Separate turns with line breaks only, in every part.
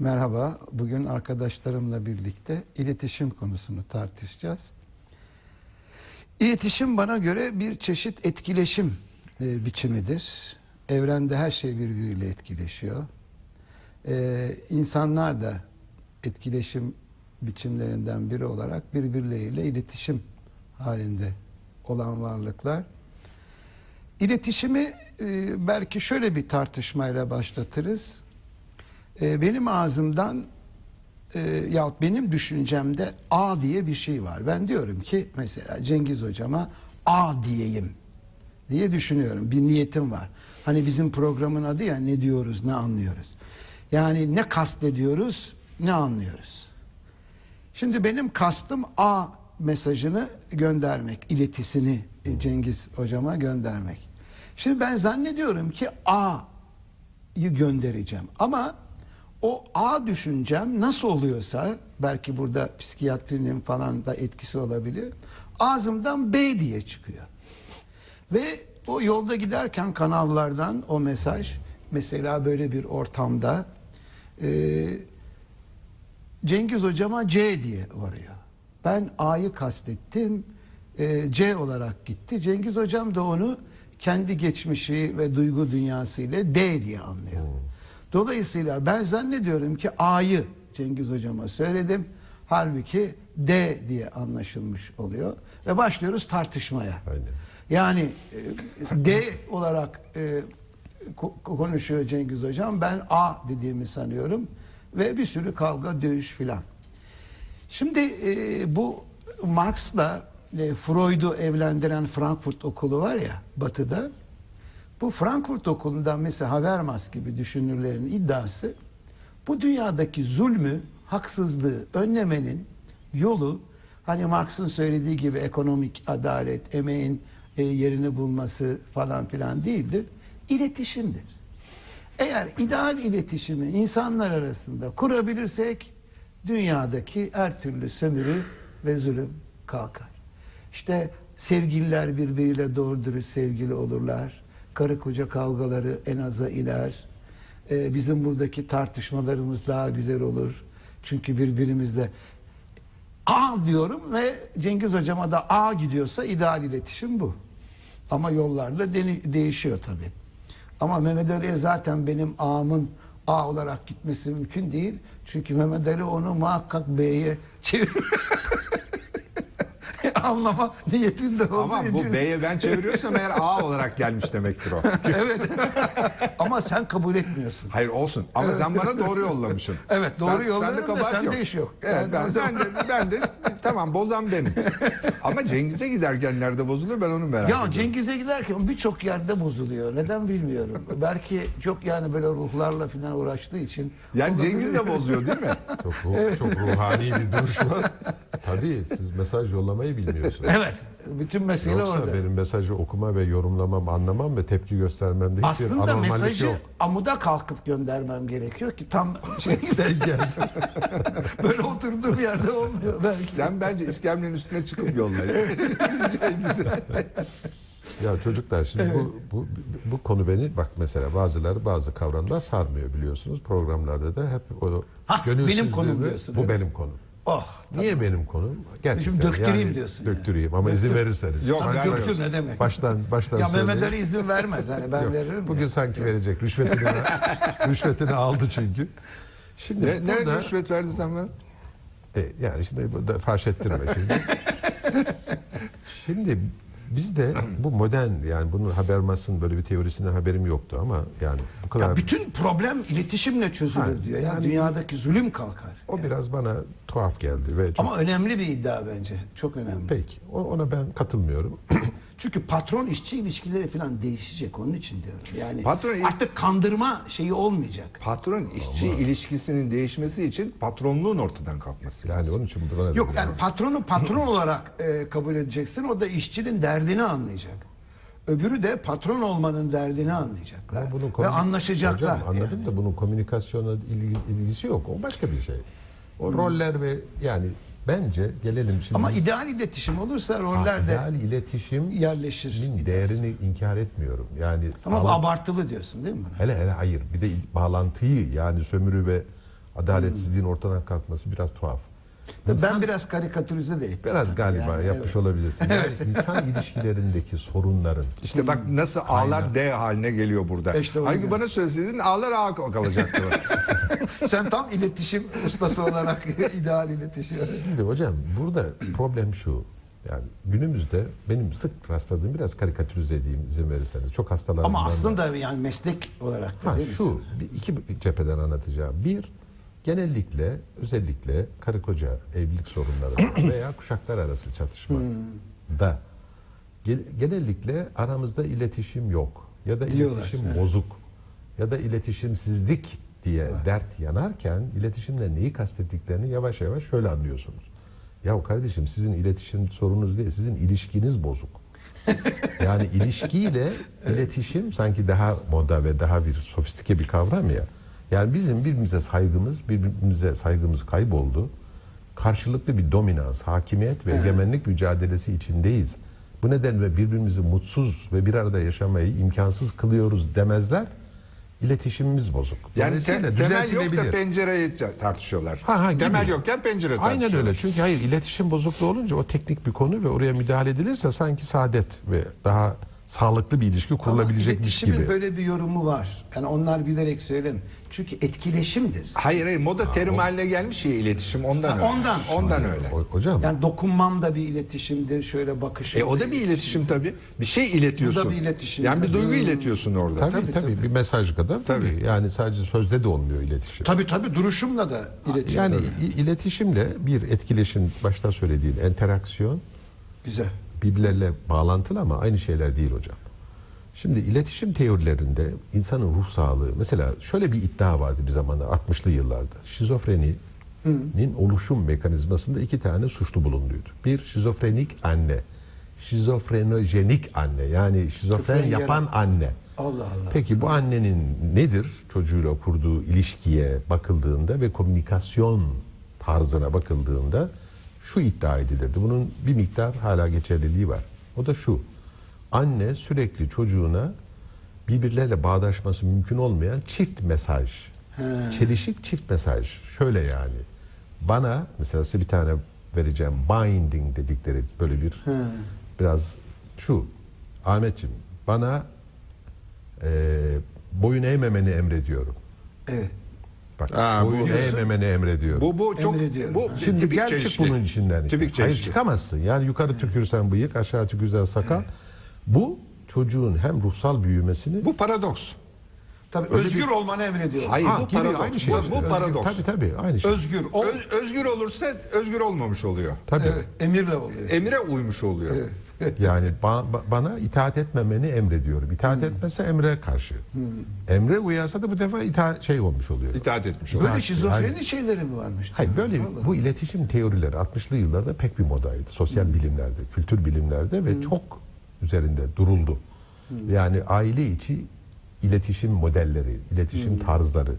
Merhaba. Bugün arkadaşlarımla birlikte iletişim konusunu tartışacağız. İletişim bana göre bir çeşit etkileşim e, biçimidir. Evrende her şey birbiriyle etkileşiyor. Ee, insanlar da etkileşim biçimlerinden biri olarak birbirleriyle iletişim halinde olan varlıklar. İletişimi e, belki şöyle bir tartışmayla başlatırız. E, benim ağzımdan e, yahut benim düşüncemde A diye bir şey var. Ben diyorum ki mesela Cengiz hocama A diyeyim diye düşünüyorum. Bir niyetim var. Hani bizim programın adı ya ne diyoruz ne anlıyoruz. Yani ne kastediyoruz ne anlıyoruz. Şimdi benim kastım A mesajını göndermek, iletisini Cengiz hocama göndermek. Şimdi ben zannediyorum ki A'yı göndereceğim ama o A düşüncem nasıl oluyorsa belki burada psikiyatrinin falan da etkisi olabilir. Ağzımdan B diye çıkıyor. Ve o yolda giderken kanallardan o mesaj mesela böyle bir ortamda e, Cengiz hocama C diye varıyor. Ben A'yı kastettim. E, C olarak gitti. Cengiz hocam da onu kendi geçmişi ve duygu dünyası ile D diye anlıyor. Dolayısıyla ben zannediyorum ki A'yı Cengiz hocama söyledim. Halbuki D diye anlaşılmış oluyor. Ve başlıyoruz tartışmaya.
Aynen.
Yani e, D olarak e, ko- konuşuyor Cengiz hocam. Ben A dediğimi sanıyorum. Ve bir sürü kavga, dövüş filan. Şimdi e, bu Marx'la e, Freud'u evlendiren Frankfurt okulu var ya batıda. Bu Frankfurt okulundan mesela Habermas gibi düşünürlerin iddiası bu dünyadaki zulmü, haksızlığı önlemenin yolu hani Marx'ın söylediği gibi ekonomik adalet, emeğin e, yerini bulması falan filan değildir. İletişimdir. Eğer ideal iletişimi insanlar arasında kurabilirsek dünyadaki her türlü sömürü ve zulüm kalkar. İşte sevgililer birbiriyle doğru dürüst sevgili olurlar. Karı koca kavgaları en aza iner. Ee, bizim buradaki tartışmalarımız daha güzel olur. Çünkü birbirimizle A diyorum ve Cengiz hocama da A gidiyorsa ideal iletişim bu. Ama yollarla deni- değişiyor tabii. Ama Mehmet Ali'ye zaten benim A'mın A olarak gitmesi mümkün değil. Çünkü Mehmet Ali onu muhakkak B'ye çeviriyor. Anlama niyetinde olduğu
Ama bu
için.
B'ye ben çeviriyorsam eğer A olarak gelmiş demektir o.
evet. Ama sen kabul etmiyorsun.
Hayır olsun ama sen bana doğru yollamışsın.
Evet, doğru
Sen-
yolluyorum da
kabahat
sende iş yok.
Evet,
Yani
ben,
zaman-
ben de, ben de tamam bozan benim. Ama Cengiz'e giderken nerede bozuluyor ben onu merak
Ya
ediyorum.
Cengiz'e giderken birçok yerde bozuluyor. Neden bilmiyorum. Belki çok yani böyle ruhlarla falan uğraştığı için.
Yani. Cengiz de bozuyor değil mi?
Çok, ruh- çok ruhani bir duruş var. Tabii siz mesaj yollamayı bilmiyorsunuz.
Evet. Bütün mesele
Yoksa
orada.
benim mesajı okuma ve yorumlamam, anlamam ve tepki göstermemde hiçbir
Aslında
anormallik
mesajı
yok.
amuda kalkıp göndermem gerekiyor ki tam şey gelsin. Böyle oturduğum yerde olmuyor belki.
Sen bence iskemlenin üstüne çıkıp yolla. Cengiz'e.
Ya çocuklar şimdi bu, bu bu konu beni bak mesela bazıları bazı kavramlar sarmıyor biliyorsunuz. Programlarda da hep o
Hah, benim konum diyorsun,
Bu benim konum.
Oh.
Niye benim konum? Gerçekten.
Şimdi döktüreyim diyorsun yani.
Döktüreyim ama izin verirseniz.
Yok, vermiyorum.
döktür ne demek?
Baştan baştan
ya Mehmet. Ali izin vermez hani ben
Yok,
veririm.
Bugün
ya.
sanki verecek. Rüşvetini, rüşvetini aldı çünkü. Şimdi
ne, ne
burada,
rüşvet verdin sen bana?
E, yani şimdi burada faş ettirme şimdi. şimdi bizde bu modern yani bunun Habermas'ın böyle bir teorisinden haberim yoktu ama yani bu kadar
Ya bütün problem iletişimle çözülür
Ha,
diyor. Ya
yani-
dünyadaki zulüm kalkar.
o biraz bana tuhaf geldi ve çok
Ama önemli bir iddia bence. Çok önemli.
peki o- ona ben katılmıyorum.
Çünkü patron işçi ilişkileri falan değişecek onun için diyorum. Yani
Patron-
artık kandırma şeyi olmayacak.
Patron işçi ilişkisinin değişmesi için patronluğun ortadan kalkması
Yani
lazım.
onun için bana da
Yok
biraz-
yani patronu patron olarak e, kabul edeceksin. O da işçinin derdini anlayacak. Öbürü de patron olmanın derdini anlayacaklar.
Ama bunun
Ve anlaşacaklar.
Hocam anladım
yani.
da bunun komünikasyona ilgi- ilgisi yok. O başka bir şey. O roller ve yani bence gelelim şimdi.
Ama ideal iletişim olursa
Ha,
roller de
ideal iletişim
yerleşir.
değerini inkar etmiyorum. Yani
Ama bu
sağlam-
abartılı diyorsun değil mi?
hele hele hayır. Bir de bağlantıyı yani sömürü ve adaletsizliğin ortadan kalkması biraz tuhaf.
Ben
İnsan-
biraz karikatürize de ettim.
biraz galiba
Yani,
yapmış
evet.
olabilirsin. Yani insan ilişkilerindeki sorunların
İşte bak nasıl A'lar D haline geliyor burada.
İşte
Halbuki bana söyleseydin A'lar A kalacaktı.
Sen tam iletişim ustası olarak ideal iletişim.
Şimdi hocam burada problem şu. Yani günümüzde benim sık rastladığım biraz karikatürize edeyim izin verirseniz. Çok hastalarımdan
Ama
da-
aslında yani meslek olarak da
Ha,
değil
şu bir, iki cepheden anlatacağım. Bir genellikle özellikle karı koca evlilik sorunları veya kuşaklar arası çatışma da ge- genellikle aramızda iletişim yok ya da
Diyorlar,
iletişim
evet.
bozuk ya da iletişimsizlik diye dert yanarken iletişimle neyi kastettiklerini yavaş yavaş şöyle anlıyorsunuz. Ya kardeşim sizin iletişim sorununuz değil, sizin ilişkiniz bozuk. Yani ilişkiyle iletişim sanki daha moda ve daha bir sofistike bir kavram ya. Yani bizim birbirimize saygımız, birbirimize saygımız kayboldu. Karşılıklı bir dominans, hakimiyet ve egemenlik mücadelesi içindeyiz. Bu nedenle birbirimizi mutsuz ve bir arada yaşamayı imkansız kılıyoruz demezler. İletişimimiz bozuk.
Yani te- temel yok da pencereyi ta- tartışıyorlar.
Ha, ha, gibi.
temel yokken pencere tartışıyorlar.
Aynen öyle. Çünkü hayır iletişim bozukluğu olunca o teknik bir konu ve oraya müdahale edilirse sanki saadet ve daha sağlıklı bir ilişki kurulabilecekmiş gibi.
böyle bir yorumu var. Yani onlar bilerek söylem. Çünkü etkileşimdir.
Hayır hayır moda terim haline gelmiş ya iletişim ondan
Ha,
öyle.
ondan.
Ondan öyle.
O- hocam
Yani dokunmam da bir iletişimdir. Şöyle bakışım.
E o da bir iletişim tabii. Bir şey iletiyorsun.
Bu da bir iletişim
Yani bir
tabii.
duygu iletiyorsun orada.
tabii, tabii
tabii.
bir mesaj kadar tabii. Yani sadece sözde de olmuyor iletişim.
Tabii tabii duruşumla da iletişim.
Yani
Tabii.
i- iletişimle bir etkileşim başta söylediğin interaksiyon
Güzel.
Birbirleriyle bağlantılı ama aynı şeyler değil hocam. Şimdi iletişim teorilerinde insanın ruh sağlığı mesela şöyle bir iddia vardı bir zamanlar 60'lı yıllarda. Şizofreninin oluşum mekanizmasında iki tane suçlu bulunduydu. Bir şizofrenik anne, şizofrenojenik anne yani şizofren yapan anne.
Allah Allah.
Peki bu annenin nedir çocuğuyla kurduğu ilişkiye bakıldığında ve komünikasyon tarzına bakıldığında şu iddia edilirdi. Bunun bir miktar hala geçerliliği var. O da şu. Anne sürekli çocuğuna birbirleriyle bağdaşması mümkün olmayan çift mesaj. Çelişik çift mesaj. Şöyle yani. Bana mesela size bir tane vereceğim binding dedikleri böyle bir biraz şu. Ahmetciğim bana e, boyun eğmemeni emrediyorum.
Evet.
Bak
Ha, bu
eğmemeni emrediyorum.
Bu bu çok
Emrediyorum.
bu.
Şimdi
tipik
gel çık bunun içinden.
Tipik
Hayır çıkamazsın. Yani yukarı tükürsen bıyık, aşağı tükürsen sakal. Bu çocuğun hem ruhsal büyümesini
Bu paradoks.
Tabii
Öyle
özgür
bir-
olmanı emrediyorum.
Hayır
Ha,
bu
gibi
paradoks.
aynı şey.
Bu,
işte.
bu
Özgür-
paradoks.
Tabii tabii aynı şey.
Özgür ol.
Öz- özgür olursa özgür olmamış oluyor.
Tabii.
Evet, emirle oluyor.
Emire uymuş oluyor.
Yani ba- ba- bana itaat etmemeni emrediyorum. İtaat etmese emre karşı. Emre uyarsa da bu defa itaat şey olmuş oluyor.
İtaat etmiş oluyor.
Böyle
Yani-
şizofreni şeyleri mi varmış?
Hayır böyle
Vallahi.
bu iletişim teorileri 60'lı yıllarda pek bir modaydı. Sosyal bilimlerde, kültür bilimlerde ve çok üzerinde duruldu. Yani aile içi iletişim modelleri, iletişim tarzları.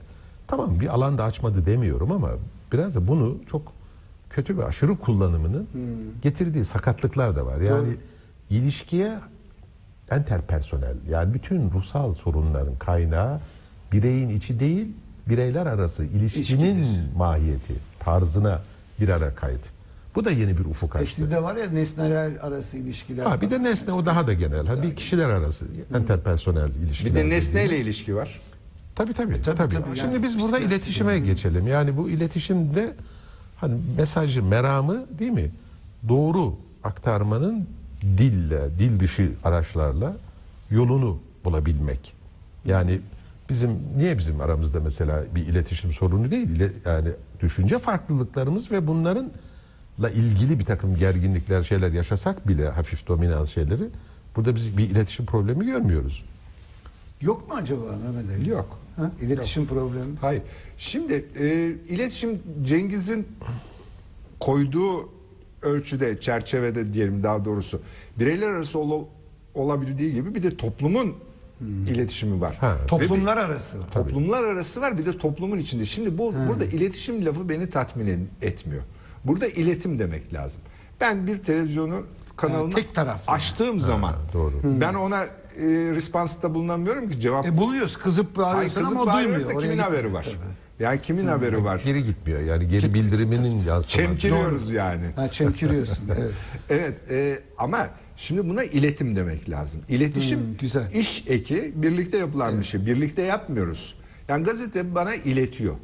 Tamam bir alanda açmadı demiyorum ama biraz da bunu çok kötü ve aşırı kullanımının getirdiği sakatlıklar da var. Yani ilişkiye enterpersonel yani bütün ruhsal sorunların kaynağı bireyin içi değil bireyler arası ilişkinin
İlişkidir.
mahiyeti tarzına bir ara kayıt. Bu da yeni bir ufuk
E
açtı.
sizde var ya nesneler arası ilişkiler.
Ha, bir de nesne o daha da genel. Ha, bir kişiler arası enterpersonel ilişkiler.
Bir de nesneyle ilişki var.
Tabii tabii.
tabii,
tabii.
tabii.
Şimdi
Yani
biz burada iletişime geçelim. Yani bu iletişimde hani mesajı, meramı değil mi? Doğru aktarmanın dille, dil dışı araçlarla yolunu bulabilmek. Yani bizim niye bizim aramızda mesela bir iletişim sorunu değil? Yani düşünce farklılıklarımız ve bunlarınla ilgili bir takım gerginlikler, şeyler yaşasak bile hafif dominans şeyleri burada biz bir iletişim problemi görmüyoruz.
Yok mu acaba Mehmet Ali?
Yok.
Ha? İletişim problemi.
Hayır. Şimdi e, iletişim Cengiz'in koyduğu ölçüde, çerçevede diyelim daha doğrusu bireyler arası ol- olabildiği gibi bir de toplumun iletişimi var.
Ha.
Ve bir-
Toplumlar arası.
Toplumlar arası var bir de toplumun içinde. Şimdi bu burada iletişim lafı beni tatmin etmiyor. Burada iletim demek lazım. Ben bir televizyonu kanalını
tek taraflı.
açtığım zaman
doğru.
ben ona e, response'da bulunamıyorum ki cevap.
E buluyoruz kızıp bağırıyorsun ama o duymuyor.
kimin haberi var?
tabii.
Yani kimin haberi var?
Geri gitmiyor. Yani geri bildiriminin yansıması.
Çemkiriyoruz yani.
Ha çemkiriyorsun. evet.
Evet e, ama şimdi buna iletim demek lazım. İletişim
Hmm, güzel.
iş eki birlikte yapılan bir şey. Birlikte yapmıyoruz. Yani gazete bana iletiyor.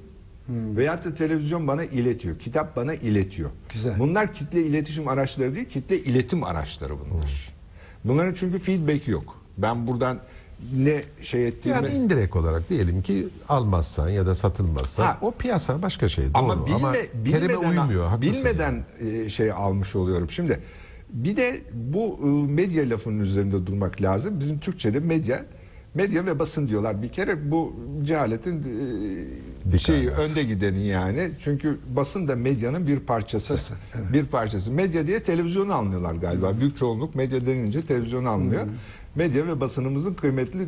Veyahut da televizyon bana iletiyor. Kitap bana iletiyor.
Güzel.
Bunlar kitle iletişim araçları değil, kitle iletim araçları bunlar. Bunların çünkü feedback'i yok. Ben buradan ne şey ettiğimi...
Yani indirekt olarak diyelim ki almazsan ya da satılmazsa
Ha.
o piyasa başka şey. Doğru.
Ama, bilme,
terime
bilmeden,
uymuyor.
bilmeden e, şey almış oluyorum. Şimdi bir de bu e, medya lafının üzerinde durmak lazım. Bizim Türkçe'de medya medya ve basın diyorlar. Bir kere bu cehaletin e, şeyi önde gideni yani. Çünkü basın da medyanın bir parçası.
Sesi, evet.
Bir parçası. Medya diye televizyonu anlıyorlar galiba. Büyük çoğunluk medya denince televizyonu anlıyor. Medya ve basınımızın kıymetli e,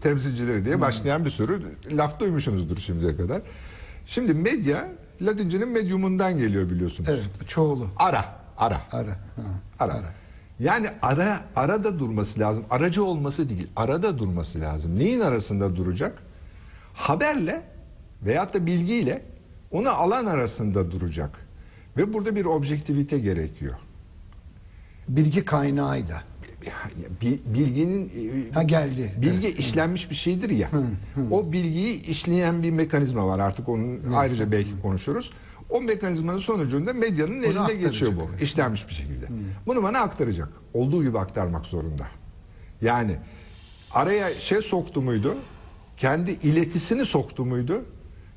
temsilcileri diye başlayan bir sürü laf duymuşsunuzdur şimdiye kadar. Şimdi medya Latince'nin medyumundan geliyor biliyorsunuz.
Evet çoğulu.
Ara, ara.
Ara. Ha,
Ara. Yani ara arada durması lazım. Aracı olması değil, arada durması lazım. Neyin arasında duracak? Haberle veyahut da bilgiyle onu alan arasında duracak. Ve burada bir objektivite gerekiyor.
Bilgi kaynağıyla.
Bi- Bilginin e,
Ha geldi.
Bilgi işlenmiş bir şeydir ya. O bilgiyi işleyen bir mekanizma var. Artık onun ayrıca belki konuşuruz. O mekanizmanın sonucunda medyanın eline
aktaracak.
geçiyor bu. işlenmiş bir şekilde. Bunu bana aktaracak. Olduğu gibi aktarmak zorunda. Yani araya şey soktu muydu? Kendi iletisini soktu muydu?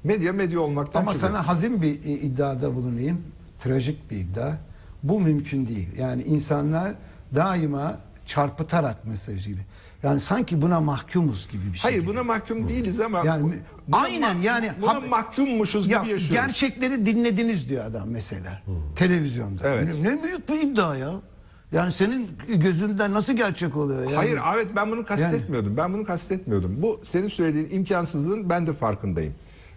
Medya medya olmaktan
Ama
çıkıyor.
sana hazin bir i- iddiada bulunayım. Trajik bir iddia. Bu mümkün değil. Yani insanlar daima çarpıtarak mesajıyla. Yani sanki buna mahkumuz gibi bir şey.
Hayır buna mahkum değiliz ama
Yani
buna
aynen yani
buna mahkummuşuz
ya,
gibi yaşıyoruz.
gerçekleri dinlediniz diyor adam mesela. Televizyonda.
Evet.
Ne, ne büyük bir iddia ya. Yani senin gözünden nasıl gerçek oluyor? Yani?
Hayır evet ben bunu kastetmiyordum. Ben bunu kastetmiyordum. Bu senin söylediğin imkansızlığın ben de farkındayım.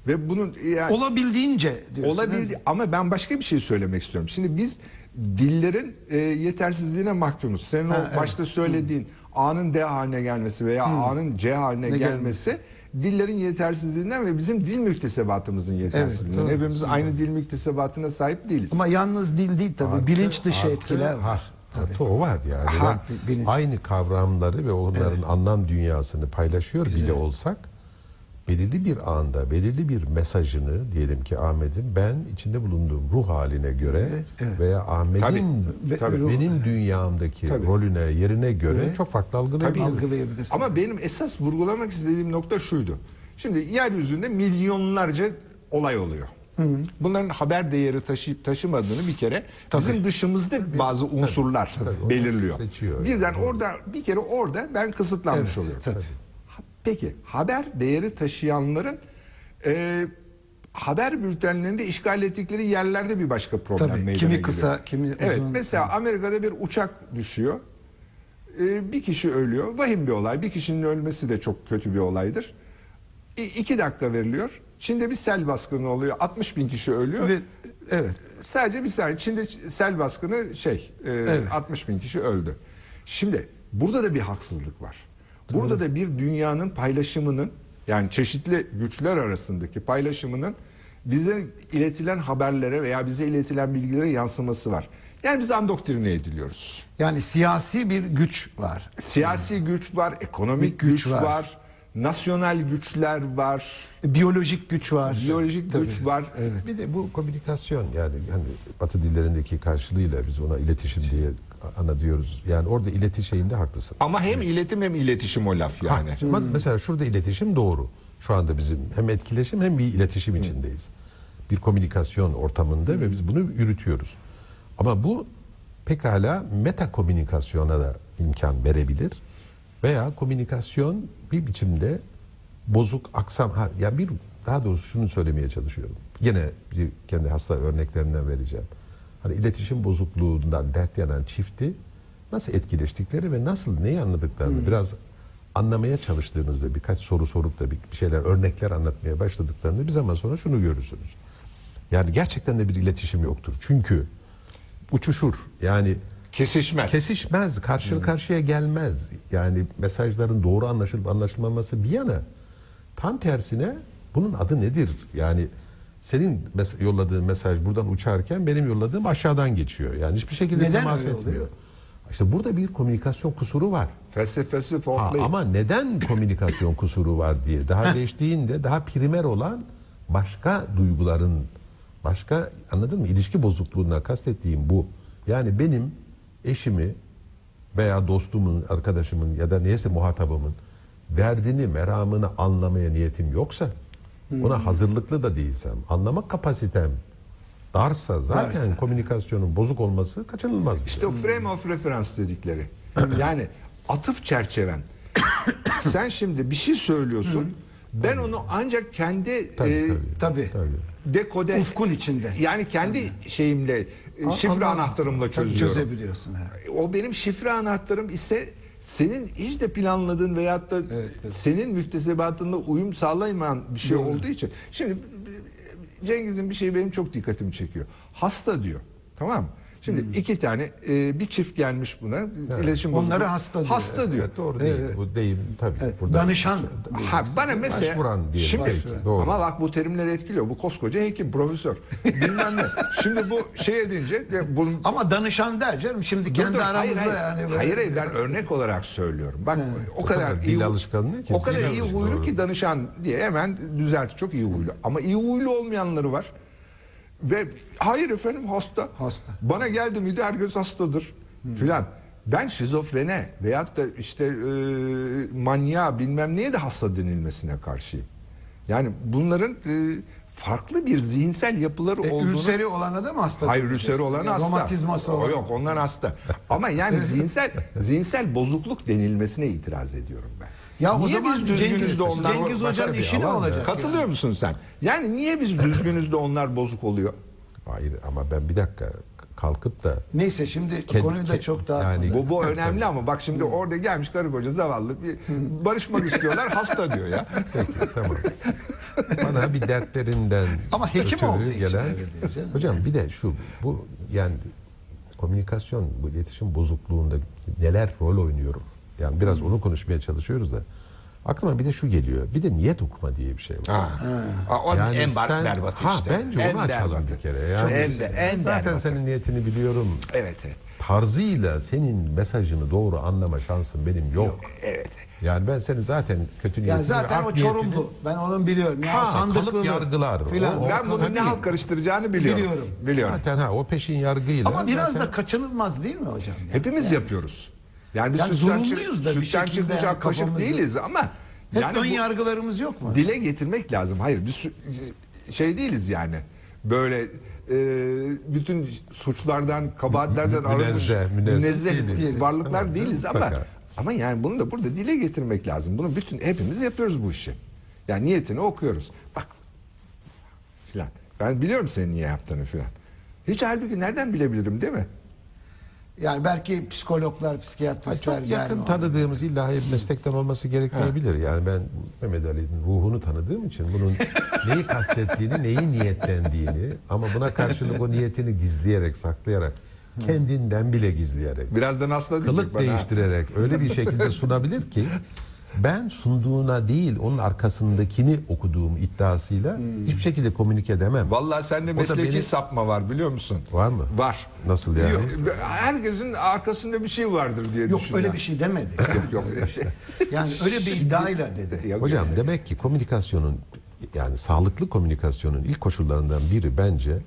Ve bunun yani
Olabildiğince diyorsun.
olabildi ama ben başka bir şey söylemek istiyorum. Şimdi biz dillerin e, yetersizliğine mahkumuz. Senin
Ha,
o
evet.
başta söylediğin A'nın D haline gelmesi veya A'nın C haline
Ne
gelmesi dillerin yetersizliğinden ve bizim dil müktesebatımızın yetersizliğinden.
doğru.
Hepimiz aynı dil müktesebatına sahip değiliz.
Ama yalnız dil değil tabii.
Artı-
Bilinç dışı
artı-
etkiler var.
Artı o var yani.
Ha,
Ben
bilinç.
aynı kavramları ve onların anlam dünyasını paylaşıyor bile olsak belirli bir anda belirli bir mesajını diyelim ki Ahmet'in ben içinde bulunduğum ruh haline göre veya Ahmet'in
Tabii, tabii.
benim dünyamdaki
Tabii.
rolüne yerine göre çok farklı algılayabilirim.
Algılayabilirsin.
Ama benim esas vurgulamak istediğim nokta şuydu. Şimdi yeryüzünde milyonlarca olay oluyor. Bunların haber değeri taşıyıp taşımadığını bir kere bizim dışımızda bazı unsurlar
tabii.
belirliyor.
Onu seçiyor.
Birden orada bir kere orada ben kısıtlanmış
Evet,
oluyorum.
tabii.
Peki haber değeri taşıyanların e, haber bültenlerinde işgal ettikleri yerlerde bir başka problem
Tabii,
meydana
kimi
geliyor.
kısa, kimi
Evet,
uzun.
mesela Amerika'da bir uçak düşüyor. Ee, bir kişi ölüyor. Vahim bir olay. Bir kişinin ölmesi de çok kötü bir olaydır. İ- iki dakika veriliyor. Çin'de bir sel baskını oluyor. 60 bin kişi ölüyor.
Ve- evet.
Sadece bir saniye. Çin'de sel baskını şey e, 60 bin kişi öldü. Şimdi burada da bir haksızlık var. Burada da bir dünyanın paylaşımının yani çeşitli güçler arasındaki paylaşımının bize iletilen haberlere veya bize iletilen bilgilere yansıması var. Yani biz andoktrine ediliyoruz.
Yani siyasi bir güç var.
Siyasi güç var, ekonomik güç,
güç
var.
var.
nasyonel güçler var,
Biyolojik güç var.
biyolojik güç var.
Bir de bu komünikasyon yani hani Batı dillerindeki karşılığıyla biz ona iletişim diye ana diyoruz. Yani orada iletişimde haklısın.
Ama hem iletim hem iletişim o laf yani.
Ha, şimdi Mesela şurada iletişim doğru. Şu anda bizim hem etkileşim hem bir iletişim içindeyiz. Bir komünikasyon ortamında ve biz bunu yürütüyoruz. Ama bu pekala meta komünikasyona da imkan verebilir. Veya komünikasyon bir biçimde bozuk aksam ha ya bir daha doğrusu şunu söylemeye çalışıyorum. Yine bir kendi hasta örneklerinden vereceğim. Hani iletişim bozukluğundan dert yanan çifti nasıl etkileştikleri ve nasıl neyi anladıklarını biraz anlamaya çalıştığınızda birkaç soru sorup da bir şeyler örnekler anlatmaya başladıklarında bir zaman sonra şunu görürsünüz. Yani gerçekten de bir iletişim yoktur. Çünkü uçuşur. Yani
Kesişmez.
kesişmez, karşı karşıya gelmez. Yani mesajların doğru anlaşılıp anlaşılmaması bir yana tam tersine bunun adı nedir? Yani senin mes- yolladığın mesaj buradan uçarken benim yolladığım aşağıdan geçiyor. Yani hiçbir şekilde
Neden
temas
öyle
etmiyor.
oluyor?
İşte burada bir komünikasyon kusuru var.
Felsefesi
Ha,
farklı.
ama neden komünikasyon kusuru var diye daha geçtiğinde daha primer olan başka duyguların başka anladın mı ilişki bozukluğuna kastettiğim bu. Yani benim eşimi veya dostumun, arkadaşımın ya da neyse muhatabımın derdini, meramını anlamaya niyetim yoksa ona hazırlıklı da değilsem, anlama kapasitem darsa zaten
Darsa.
komünikasyonun bozuk olması kaçınılmaz. bir şey.
İşte o frame of reference dedikleri. yani atıf çerçeven. Sen şimdi bir şey söylüyorsun. Ben onu ancak kendi
Tabii,
e,
tabii.
Tabii.
dekode
Ufkun içinde.
yani kendi şeyimle e, şifre
Anladım.
anahtarımla
Tabii
çözüyorum.
Çözebiliyorsun. ha.
O benim şifre anahtarım ise senin hiç de planladığın veyahut da
Evet, evet.
senin müktesebatınla uyum sağlayamayan bir şey olduğu için. Şimdi Cengiz'in bir şeyi benim çok dikkatimi çekiyor. Hasta diyor. Tamam mı? Şimdi
Hmm.
iki tane e, bir çift gelmiş buna. iletişim
Onları
bozukluğu.
hasta diyor.
Hasta diyor.
Evet, doğru değil. Bu deyim tabii.
Evet,
Burada
Danışan.
Ha, bana mesela
Başvuran diyelim,
şimdi
başvuran. Doğru.
ama bak bu terimleri etkiliyor. Bu koskoca hekim, profesör. Bilmem ne. Şimdi bu şey edince bunun
Ama danışan der canım. Şimdi
Dur,
kendi
dur,
aramızda
hayır, hayır.
yani. böyle-
Hayır hayır ben örnek olarak söylüyorum. Bak o
O
kadar
kadar
iyi
dil alışkanlığı ki.
O kadar iyi huylu
doğru.
ki danışan diye hemen düzeltti. Çok iyi huylu. Ama iyi huylu olmayanları var. Ve hayır efendim hasta.
Hasta.
Bana geldi miydi herkes hastadır filan. Ben şizofrene veyahut da işte e, manyağa bilmem neye de hasta denilmesine karşıyım. Yani bunların e, farklı bir zihinsel yapıları
E,
olduğunu...
ülseri olana da mı hasta?
Hayır ülseri olan
Yani
hasta.
Romatizması
O
olan.
yok onlar hasta. Ama yani zihinsel zihinsel bozukluk denilmesine itiraz ediyorum
Ya o
niye
zaman
biz düzgünüz de onlar
Cengiz Hoca'nın işi ne olacak?
Katılıyor musun sen? Yani niye biz düzgünüz de onlar bozuk oluyor?
Hayır ama ben bir dakika kalkıp da
Neyse şimdi
Kend-
konuyu da çok daha
yani-
Bu, bu önemli ama bak şimdi orada gelmiş karı koca zavallı bir barışmak istiyorlar hasta diyor ya.
peki tamam. Bana bir dertlerinden
Ama hekim olduğu için
gelen hocam bir de şu bu yani komünikasyon bu iletişim bozukluğunda neler rol oynuyorum. Yani biraz onu konuşmaya çalışıyoruz da aklıma bir de şu geliyor. Bir de niyet okuma diye bir şey var.
Ha, o
Yani
en bar,
sen-
berbatı
ha,
işte.
bence
En
onu açalım
berbatı.
bir kere. Yani
en en
zaten
berbatı.
senin niyetini biliyorum.
Evet evet.
Tarzıyla senin mesajını doğru anlama şansın benim yok.
Evet.
Yani ben senin zaten kötü niyetini
Ya zaten o
niyetini-
Çorumlu. Ben onun biliyorum. Ya
Ha,
sandıklı
yargılar.
Filan.
O-
Ben bunu
tabii.
ne halt karıştıracağını biliyorum.
Biliyorum.
Biliyorum.
Zaten ha o peşin yargıyla.
Ama biraz
zaten-
da kaçınılmaz değil mi hocam? Yani
Hepimiz yapıyoruz. Yani biz
Yani zorunluyuz da bir
sütten
şekilde
çıkmış
yani kafamızı-
değiliz ama
Hep
yani
ön
bu-
yargılarımız yok mu?
dile getirmek lazım. Hayır biz sü- şey değiliz yani. Böyle e, bütün suçlardan, kabahatlerden arınmış
münezzeh, münezzeh
münezzeh
değiliz.
varlıklar
Tamam,
değiliz ama
mutlaka.
ama yani bunu da burada dile getirmek lazım. Bunu bütün hepimiz yapıyoruz bu işi. Yani niyetini okuyoruz. Bak filan. Ben biliyorum senin niye yaptığını filan. Hiç halbuki nereden bilebilirim değil mi?
Yani belki psikologlar, psikiyatristler
çok
der
yakın
mi?
tanıdığımız illa bir meslekten olması gerekmeyebilir. Yani ben Mehmet Ali'nin ruhunu tanıdığım için bunun neyi kastettiğini, neyi niyetlendiğini ama buna karşılık o niyetini gizleyerek, saklayarak, kendinden bile gizleyerek,
Birazdan hasta diyecek
kılık
bana.
değiştirerek öyle bir şekilde sunabilir ki ben sunduğuna değil onun arkasındakini okuduğum iddiasıyla hiçbir şekilde komünike edemem.
Vallahi sende
O da
mesleki
beni-
sapma var biliyor musun?
Var mı?
Var.
Nasıl yani?
Yok, herkesin arkasında bir şey vardır diye
Yok
düşünüyorum.
öyle bir şey demedi.
Yok yok. öyle bir şey.
Yani öyle bir iddiayla dedi.
Yok,
Hocam demek ki komünikasyonun yani sağlıklı komünikasyonun ilk koşullarından biri bence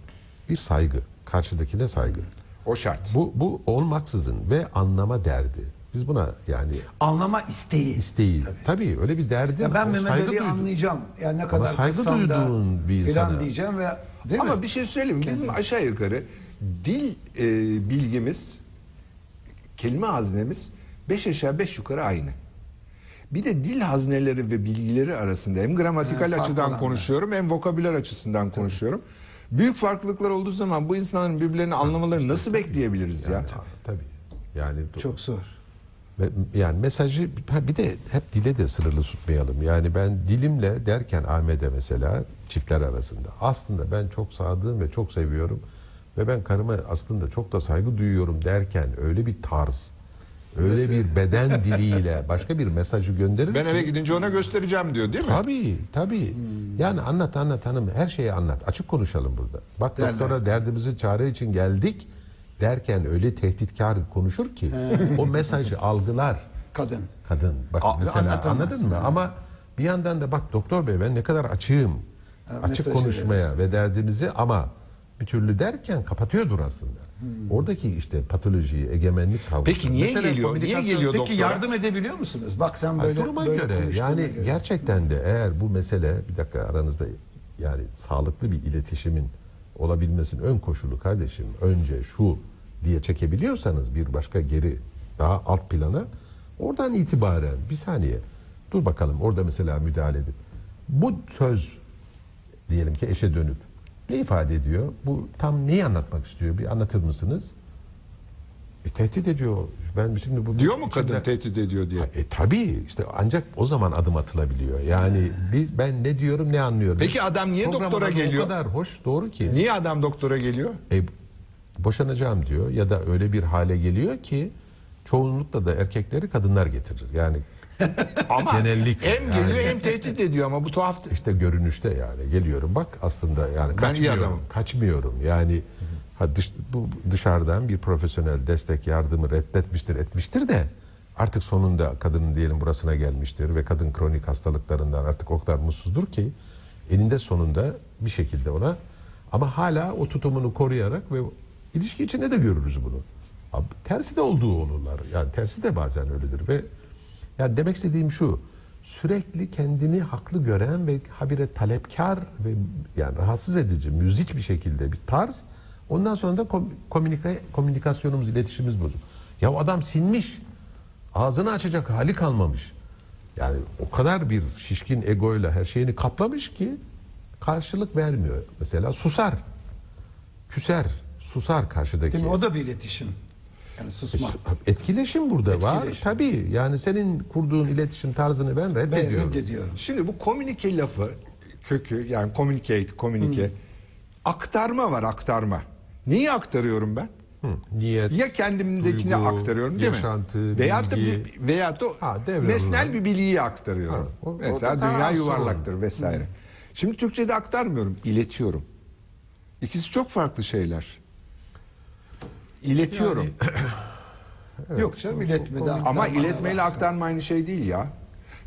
bir saygı. Karşıdakine saygı.
O şart.
Bu bu olmaksızın ve anlama derdi. Biz buna yani
Anlama isteği.
isteği. Tabii, öyle bir derdi.
Ya ben Mehmet Ali'yi anlayacağım. Yani ne kadar
saygı
kızsam da
duyduğun bir
filan
insana.
diyeceğim ve değil
Ama
mi?
bir şey söyleyeyim mi? Bizim aşağı yukarı dil e, bilgimiz, kelime haznemiz beş aşağı beş yukarı aynı. Bir de dil hazneleri ve bilgileri arasında hem gramatikal
farklı
açıdan
olanlar.
konuşuyorum hem vokabüler açısından konuşuyorum. Büyük farklılıklar olduğu zaman bu insanların birbirlerini anlamalarını nasıl bekleyebiliriz ya?
Tabii. Yani
Çok zor.
Yani mesajı bir de hep dile de sınırlı tutmayalım. Yani ben dilimle derken Ahmet'e mesela çiftler arasında aslında ben çok sadığım ve çok seviyorum ve ben karıma aslında çok da saygı duyuyorum derken öyle bir tarz, öyle bir beden diliyle başka bir mesajı gönderir
Ben eve gidince ona göstereceğim diyor değil mi?
Tabii tabii. Yani anlat anlat hanım her şeyi anlat. Açık konuşalım burada. Bak
Derler.
doktora derdimizi çare için geldik derken öyle tehditkar konuşur ki o mesajı algılar
Kadın.
kadın. Bak
A-
mesela anladın mı? Ama bir yandan da bak doktor bey ben ne kadar açığım. açık
mesajı
konuşmaya ve derdimizi ama bir türlü derken kapatıyordur aslında. Oradaki işte patolojiyi, egemenlik kavgası.
Peki niye
Mesela
geliyor? Niye
komünikasyon-
geliyor
Peki
doktora?
yardım edebiliyor musunuz? Bak sen
Ay,
böyle
duruma
böyle
göre
konuştuğuna
yani
göre.
gerçekten de eğer bu mesele bir dakika aranızda yani sağlıklı bir iletişimin olabilmesinin ön koşulu kardeşim önce şu diye çekebiliyorsanız bir başka geri daha alt plana oradan itibaren bir saniye dur bakalım orada mesela müdahale edip bu söz diyelim ki eşe dönüp ne ifade ediyor? Bu tam neyi anlatmak istiyor? Bir anlatır mısınız? E, tehdit ediyor. Ben şimdi bu
Diyor mu kadın
içinde-
tehdit ediyor diye?
e tabii işte ancak o zaman adım atılabiliyor. Yani biz, ben ne diyorum ne anlıyorum.
Peki adam niye
Programın
doktora
adı
geliyor?
O kadar hoş doğru ki.
Niye adam doktora geliyor?
E, boşanacağım diyor ya da öyle bir hale geliyor ki çoğunlukla da erkekleri kadınlar getirir. Yani
Ama
Genellik
hem
yani.
geliyor hem tehdit ediyor ama bu tuhaftır.
işte görünüşte yani geliyorum bak aslında yani
Ben iyi
kaçmıyorum.
adamım.
Kaçmıyorum. Yani ha dış, bu dışarıdan bir profesyonel destek yardımı reddetmiştir etmiştir de artık sonunda kadının diyelim burasına gelmiştir ve kadın kronik hastalıklarından artık o kadar mutsuzdur ki eninde sonunda bir şekilde ona ama hala o tutumunu koruyarak ve ilişki içinde de görürüz bunu. Abi, tersi de olduğu olurlar. Yani tersi de bazen öyledir ve yani demek istediğim şu. Sürekli kendini haklı gören ve habire talepkar ve yani rahatsız edici, müziç bir şekilde bir tarz. Ondan sonra da kom- komünika- komünikasyonumuz, iletişimimiz bozuk. Ya o adam sinmiş. Ağzını açacak hali kalmamış. Yani o kadar bir şişkin egoyla her şeyini kaplamış ki karşılık vermiyor. Mesela susar. Küser. Susar karşıdaki.
Değil mi? O da bir iletişim. Yani susma.
Etkileşim burada var.
Etkileşim.
Tabii yani senin kurduğun iletişim tarzını ben
Ben
reddediyorum.
reddediyorum.
Şimdi bu komünike lafı kökü yani communicate, komünike aktarma var aktarma. Neyi aktarıyorum ben?
Hı, Niyet,
Ya kendimdekini
duygu,
aktarıyorum değil
yaşantı,
mi? Veyahut da, bir- veyahut da
Ha,
nesnel bir bilgiyi aktarıyorum.
Ha, o-
Mesela
daha
dünya yuvarlaktır vesaire. Şimdi Türkçe'de aktarmıyorum, iletiyorum. İkisi çok farklı şeyler. İletiyorum.
Yok canım iletme de
Ama iletmeyle aktarma aynı şey değil ya.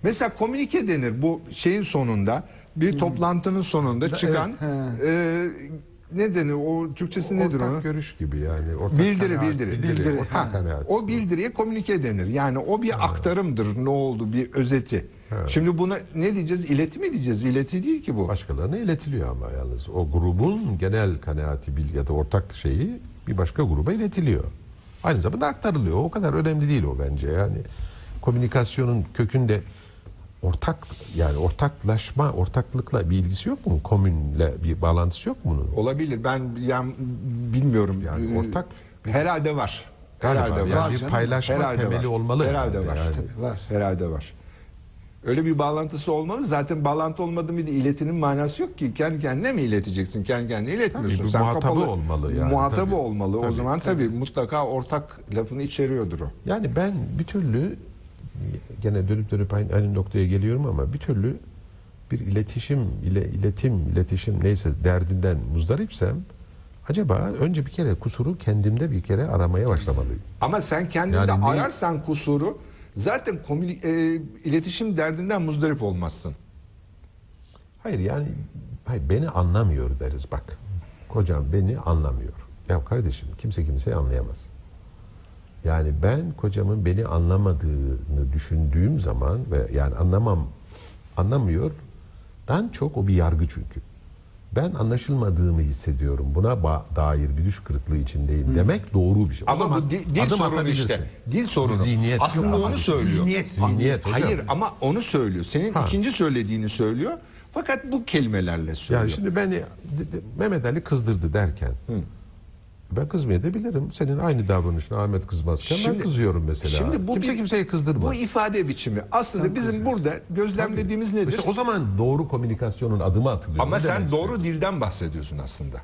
Mesela komünike denir bu şeyin sonunda bir toplantının sonunda çıkan
evet,
e, ne denir o Türkçesi nedir
ortak
onun?
görüş gibi yani. Ortak
Bildiri
kanaat,
bildiri.
bildiri, ortak
Ha, o bildiriye komünike denir. Yani o bir aktarımdır ne oldu bir özeti. Şimdi buna ne diyeceğiz? İleti mi diyeceğiz? İleti değil ki bu.
Başkalarına iletiliyor ama yalnız. O grubun genel kanaati bilgi ya da ortak şeyi bir başka gruba iletiliyor. Aynı zamanda aktarılıyor. O kadar önemli değil o bence. Yani komünikasyonun kökünde ortak yani ortaklaşma, ortaklıkla bir ilgisi yok mu? Komünle bir bağlantısı yok mu bunun?
Olabilir. Ben yani bilmiyorum.
Yani ortak-
herhalde var.
Galiba
herhalde
yani
var.
bir
canım.
paylaşma
Herhalde
temeli
var.
olmalı
Herhalde
herhalde
var.
yani.
Tabii var.
Herhalde var. Öyle bir bağlantısı olmalı. Zaten bağlantı olmadı mı da iletinin manası yok ki. Kendi kendine mi ileteceksin? Kendi kendine iletmiyorsun.
Tabii, bir
Sen
muhatabı
kapalı-
olmalı yani,
Muhatabı
tabii.
olmalı. o
Tabii,
zaman tabii. mutlaka ortak lafını içeriyordur o.
Yani ben bir türlü gene dönüp dönüp aynı, aynı noktaya geliyorum ama bir türlü bir iletişim ile iletim iletişim neyse derdinden muzdaripsem acaba önce bir kere kusuru kendimde bir kere aramaya başlamalıyım.
Ama sen kendinde
Yani
ararsan kusuru zaten komüni- e, iletişim derdinden muzdarip olmazsın.
Hayır yani hayır, beni anlamıyor deriz bak. Kocam beni anlamıyor. Ya kardeşim kimse kimseyi anlayamaz. Yani ben kocamın beni anlamadığını düşündüğüm zaman ve yani anlamam anlamıyordan çok o bir yargı çünkü. Ben anlaşılmadığımı hissediyorum. Buna dair bir düş kırıklığı içindeyim demek doğru bir şey. O
Ama bu di- dil
adım
sorunu işte. Dil sorunu.
Zihniyet.
Aslında onu söylüyor.
zihniyet,
zihniyet hocam.
Hayır ama onu söylüyor. Senin
Ha.
ikinci söylediğini söylüyor. Fakat bu kelimelerle söylüyor.
Yani şimdi beni Mehmet Ali kızdırdı derken ben kızmayabilirim. Senin aynı davranışına Ahmet kızmazken ben
Şimdi-
kızıyorum mesela.
Şimdi bu
Kimse
bir-
kimseyi kızdırmaz.
Bu ifade biçimi. Aslında bizim burada gözlemlediğimiz nedir?
İşte o zaman doğru komünikasyonun adımı atılıyor.
Ama
Ne
sen
demek
doğru dilden bahsediyorsun aslında.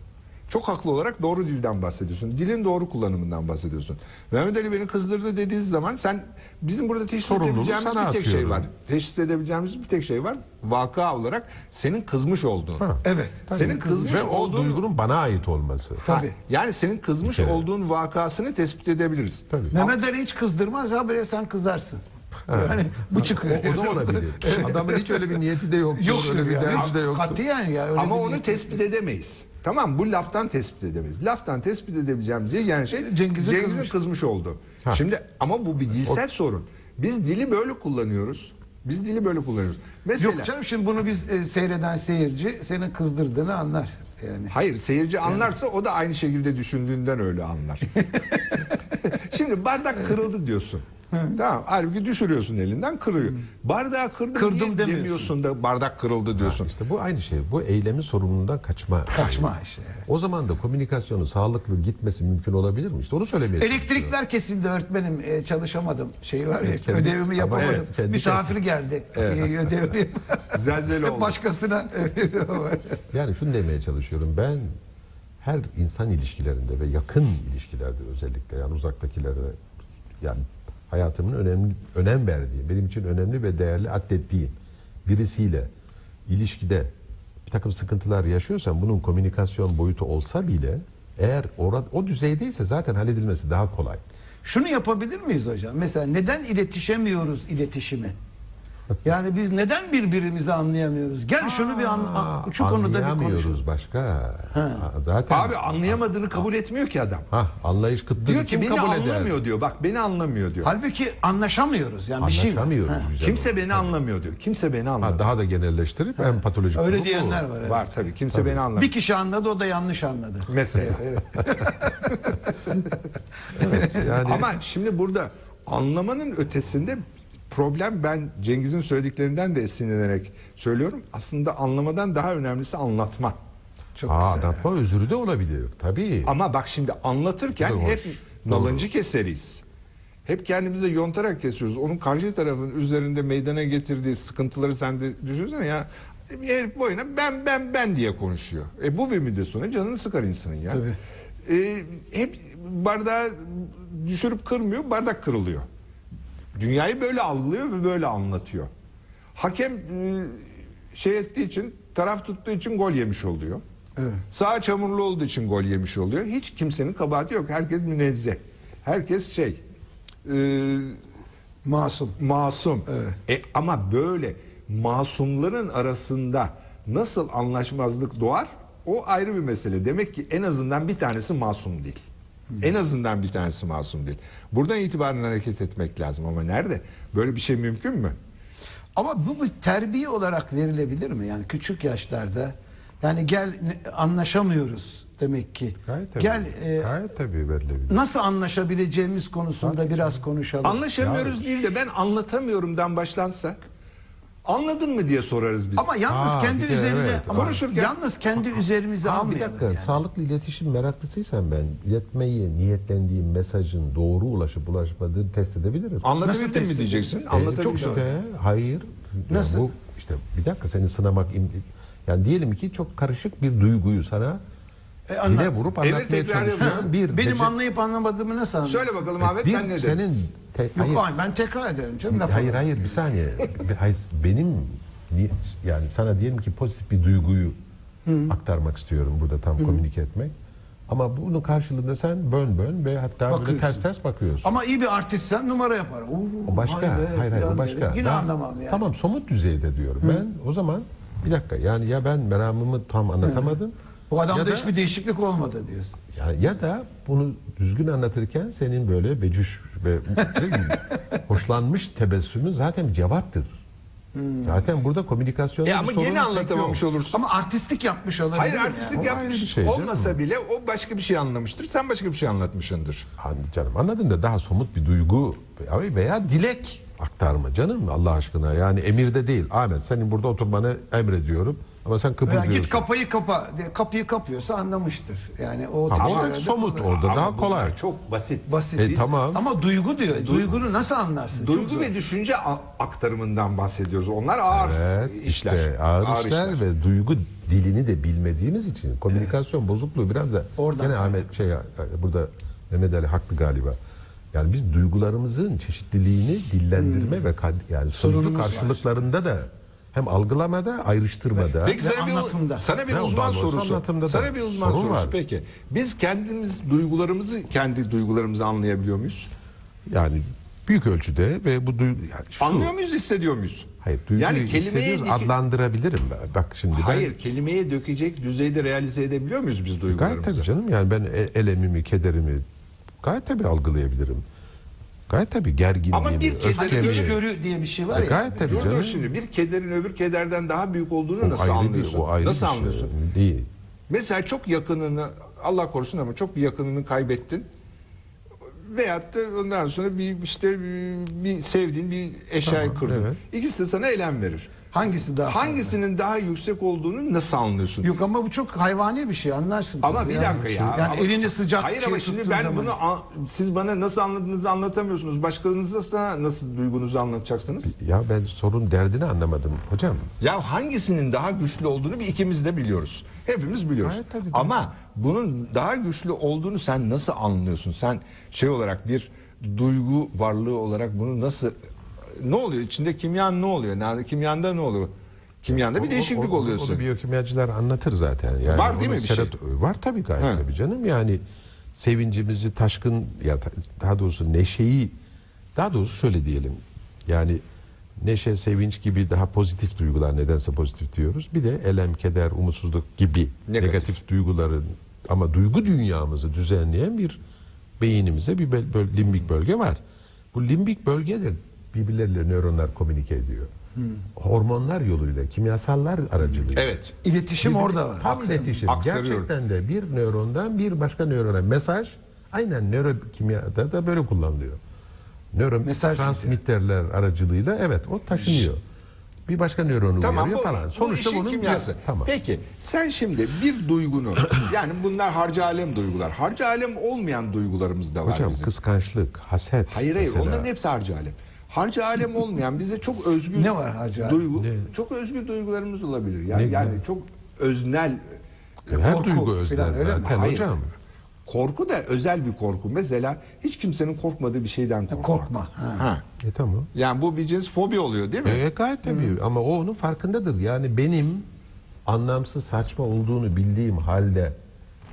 Çok haklı olarak doğru dilden bahsediyorsun. Dilin doğru kullanımından bahsediyorsun. Mehmet Ali beni kızdırdı dediği zaman sen bizim burada teşhis
Sorumluluğu
edebileceğimiz
sana
bir tek şey
atıyorum.
var. Teşhis edebileceğimiz bir tek şey var. Vaka olarak senin kızmış olduğun.
Ha.
Evet.
Senin kızmış
Ve o
olduğun
duygunun bana ait olması.
Tabii.
Ha, yani senin kızmış
kere.
olduğun vakasını tespit edebiliriz.
Tabii.
Mehmet Ali hiç kızdırmaz habire sen kızarsın. Yani bu çıkıyor.
O, o da olabilir. Adamın hiç öyle bir niyeti de yoktur.
Yoktur
öyle bir
yani.
derdi de yoktur.
Katiyen ya. Öyle
Ama
bir
onu
niyet-
tespit edemeyiz. Tamam bu laftan tespit edemeyiz. Laftan tespit edebileceğimiz yani şey
Cengiz'in
Cengiz'in,
kızmış.
kızmış. oldu.
Ha.
Şimdi ama bu bir dilsel sorun. Biz dili böyle kullanıyoruz. Biz dili böyle kullanıyoruz. Mesela
Yok canım şimdi bunu biz e, seyreden seyirci senin kızdırdığını anlar. Yani.
Hayır seyirci anlarsa o da aynı şekilde düşündüğünden öyle anlar. Şimdi bardak kırıldı diyorsun. Tamam. Halbuki düşürüyorsun elinden kırıyor. Bardağı kırdım,
Kırdım
diye
demiyorsun.
demiyorsun da bardak kırıldı diyorsun.
İşte bu aynı şey. Bu eylemin sorumluluğundan kaçma.
Kaçma işte.
O zaman da komünikasyonun sağlıklı gitmesi mümkün olabilir mi? İşte onu söylemeye
Elektrikler kesildi öğretmenim e, çalışamadım şey var ya
kendi-
ödevimi
ama
yapamadım.
evet, kendi
Misafir geldi e, ödevimi
Zelzele oldu.
başkasına
Yani şunu demeye çalışıyorum. Ben her insan ilişkilerinde ve yakın ilişkilerde özellikle yani uzaktakilerde yani hayatımın önemli önem verdiğim, benim için önemli ve değerli addettiğim birisiyle ilişkide bir takım sıkıntılar yaşıyorsam bunun komünikasyon boyutu olsa bile eğer orada, o düzeydeyse zaten halledilmesi daha kolay.
Şunu yapabilir miyiz hocam? Mesela neden iletişemiyoruz iletişimi? Yani biz neden birbirimizi anlayamıyoruz? Gel şunu bir an, şu konuda bir konuşalım.
Anlayamıyoruz başka. Aa, Zaten
Abi anlayamadığını kabul etmiyor ki adam.
ha, anlayış kıtlığı
Diyor ki
kim
beni
kabul eder?
anlamıyor diyor. Bak beni anlamıyor diyor.
Halbuki anlaşamıyoruz yani bir şey var.
Anlaşamıyoruz.
Ha.
güzel
Kimse
olarak.
beni anlamıyor diyor. Kimse beni
Ha,
anlamıyor.
daha da genelleştirip en patolojik
Öyle diyenler var. evet.
Var tabii. Kimse beni anlamıyor.
Bir kişi anladı o da yanlış anladı.
Mesela.
Evet, yani
Ama şimdi burada anlamanın ötesinde problem ben Cengiz'in söylediklerinden de esinlenerek söylüyorum. Aslında anlamadan daha önemlisi anlatma.
Çok
Aa,
güzel.
anlatma özürü de olabilir. Tabii.
Ama bak şimdi anlatırken hep nalıncı keseriz. Hep kendimize yontarak kesiyoruz. Onun karşı tarafın üzerinde meydana getirdiği sıkıntıları sen de düşünsene ya. Bir herif boyuna ben ben ben diye konuşuyor. E bu bir müddet sonra canını sıkar insanın ya.
Tabii.
E, hep bardağı düşürüp kırmıyor, bardak kırılıyor. Dünyayı böyle algılıyor ve böyle anlatıyor. Hakem e, şey ettiği için, taraf tuttuğu için gol yemiş oluyor.
Evet.
Sağ çamurlu olduğu için gol yemiş oluyor. Hiç kimsenin kabahati yok. Herkes münezzeh. Herkes şey e,
Masum.
masum. E, ama böyle masumların arasında nasıl anlaşmazlık doğar? O ayrı bir mesele. Demek ki en azından bir tanesi masum değil. En azından bir tanesi masum değil. Buradan itibaren hareket etmek lazım ama nerede? Böyle bir şey mümkün mü?
Ama bu bir terbiye olarak verilebilir mi? Yani küçük yaşlarda yani gel anlaşamıyoruz demek ki.
Gayet tabii.
Gel e,
Gayet tabii verilebilir.
nasıl anlaşabileceğimiz konusunda biraz konuşalım.
Anlaşamıyoruz değil de ben anlatamıyorumdan başlansak anladın mı diye sorarız biz.
Ama yalnız
Aa,
kendi
bir de
üzerine
evet,
ama
konuşurken-
yalnız kendi üzerimize
Ha, bir
almayalım.
dakika
yani.
sağlıklı iletişim meraklısıysan ben iletmeyi niyetlendiğim mesajın doğru ulaşıp ulaşmadığını test edebilirim.
Nasıl
Anlatabildim
test
mi diyeceksin?
E,
Anlatabildim.
çok işte hayır. Ya
Nasıl?
bu işte bir dakika seni sınamak im- yani diyelim ki çok karışık bir duyguyu sana
E, anlat.
dile vurup
Evet,
anlatmaya
tekrar
çalışan
yapıyorsun.
bir
Benim
bece-
anlayıp anlamadığımı nasıl anlarsın?
Söyle bakalım Ahmet
bir
ben ne dedim?
senin te-
Yok
hayır,
hayır, ben tekrar ederim canım. laf
hayır hayır bir saniye. Hayır, benim ni- yani sana diyelim ki pozitif bir duyguyu aktarmak istiyorum burada tam komünike etmek. Ama bunun karşılığında sen bön bön ve hatta böyle
Bakıyorsun.
ters ters bakıyorsun.
Ama iyi bir artistsen numara yapar. Oo,
O başka.
be,
hayır hayır o başka.
Yine
Daha-
anlamam yani.
Tamam somut düzeyde diyorum. Ben o zaman bir dakika yani ya ben meramımı tam anlatamadım.
Bu adamda
da,
hiçbir değişiklik olmadı diyorsun.
Ya, ya da bunu düzgün anlatırken senin böyle becüş ve hoşlanmış tebessümün zaten cevaptır. Zaten burada komünikasyonda
E ama
sorun
gene anlatamamış
yok.
olursun.
Ama artistlik yapmış olabilir.
Hayır
mi
artistlik
yani?
Yapmış
bir şey
olmasa bile o başka bir şey anlamıştır. Sen başka bir şey anlatmışsındır.
Hani canım anladın da daha somut bir duygu veya- veya dilek aktarma canım Allah aşkına. Yani emirde değil. Ahmet senin burada oturmanı emrediyorum ama sen
Veya
kıpırdıyorsun.
git kapıyı kapa. Kapıyı kapıyorsa anlamıştır. Yani o
Ama o da somut orada daha
Ama
kolay.
bunlar Çok basit.
Basit.
E,
Biz-
tamam.
Ama duygu diyor. Duygunu nasıl anlarsın? Çok
Duygu
zor.
ve düşünce a- aktarımından bahsediyoruz. Onlar ağır
Evet
işler.
işte ağır, işler, ve duygu dilini de bilmediğimiz için komünikasyon bozukluğu biraz da
Oradan
gene Ahmet şey burada Mehmet Ali haklı galiba. Yani biz duygularımızın çeşitliliğini dillendirme ve kad- yani sözlü
Hmm. Sorunumuz var.
karşılıklarında da hem algılamada, ayrıştırmada
Peki
Ve
sana bir,
anlatımda.
sana bir
Ve
uzman sorusu.
anlatımda da
Sana bir uzman
sorun
sorusu.
var.
Peki biz kendimiz duygularımızı kendi duygularımızı anlayabiliyor muyuz?
yani büyük ölçüde ve bu duygu yani şu,
Anlıyor muyuz, hissediyor muyuz?
Hayır, duyguyu
yani kelimeye
hissediyoruz, adlandırabilirim. ben. Bak şimdi ben
Hayır, kelimeye dökecek düzeyde realize edebiliyor muyuz biz
Gayet
duygularımızı?
tabii canım yani ben e- elemimi, kederimi gayet tabii algılayabilirim. Gayet tabii gerginliğimi,
Ama bir
öfkemi.
içgörü diye bir şey var
E,
ya.
gayet tabii canım.
şimdi bir kederin öbür kederden daha büyük olduğunu
O
nasıl
ayrı bir-
anlıyorsun?
o ayrı
nasıl
bir şey.
anlıyorsun?
Değil.
Mesela çok yakınını Allah korusun ama çok bir yakınını kaybettin. Veyahut da ondan sonra bir işte bir, bir sevdiğin bir eşyayı
Tamam,
kırdın.
evet.
İkisi de sana elem verir.
Hangisi daha fazla?
Hangisinin daha yüksek olduğunu nasıl anlıyorsun?
Yok ama bu çok hayvani bir şey anlarsın.
Ama
tabii
bir dakika ya.
Yani
Ama-
elini sıcak
Hayır
şey
ama şimdi ben
zaman-
bunu an- siz bana nasıl anladığınızı anlatamıyorsunuz. Başkalarınıza nasıl duygunuzu anlatacaksınız?
Ya ben sorun derdini anlamadım hocam.
Ya hangisinin daha güçlü olduğunu bir ikimiz de biliyoruz. Hepimiz biliyoruz.
Hayır, tabii,
Ama bunun daha güçlü olduğunu sen nasıl anlıyorsun? Sen şey olarak bir duygu varlığı olarak bunu nasıl ne oluyor? İçinde kimyan ne oluyor? Nerede kimyanda ne oluyor? Kimyanda bir
O-
değişiklik
o- o-
oluyorsun.
Onu biyokimyacılar anlatır zaten. Yani
Var değil mi bir şey?
Var tabii gayet
He.
tabii canım. Yani sevincimizi taşkın ya da- daha doğrusu neşeyi daha doğrusu şöyle diyelim. Yani neşe, sevinç gibi daha pozitif duygular nedense pozitif diyoruz. Bir de elem, keder, umutsuzluk gibi
Negatif.
negatif, duyguların ama duygu dünyamızı düzenleyen bir beynimize bir böl- limbik bölge var. Bu limbik bölge de birbirleriyle nöronlar komünike ediyor. Hormonlar yoluyla, kimyasallar aracılığıyla.
Evet.
İletişim
Birbiri-
orada.
Tam iletişim.
Aktarıyor.
Gerçekten de bir nörondan bir başka nörona mesaj aynen nörokimyada da böyle kullanılıyor. Nöro
Mesaj
transmitterler aracılığıyla evet o taşınıyor. Bir başka nöronu
Tamam
uyarıyor
bu,
falan.
bu
Sonuçta
işin
bunun
kimyası.
bir- tamam.
Peki sen şimdi bir duygunu yani bunlar harcı alem duygular. Harcı alem olmayan duygularımız da var
Hocam
bizim.
kıskançlık, haset.
Hayır hayır
mesela.
onların hepsi harcı alem. Harcı alem olmayan bize çok özgür
Ne var harcı
duygu çok özgür duygularımız olabilir. Yani
Ne-
yani
ne?
çok öznel
Her
korku
duygu
falan,
öznel
öyle mi?
zaten
Hayır.
hocam.
Korku da özel bir korku. Mesela hiç kimsenin korkmadığı bir şeyden korkma.
korkma, ha.
Ha.
E tamam.
Yani bu bir cins fobi oluyor değil mi?
E, gayet tabii ama o onun farkındadır. Yani benim anlamsız saçma olduğunu bildiğim halde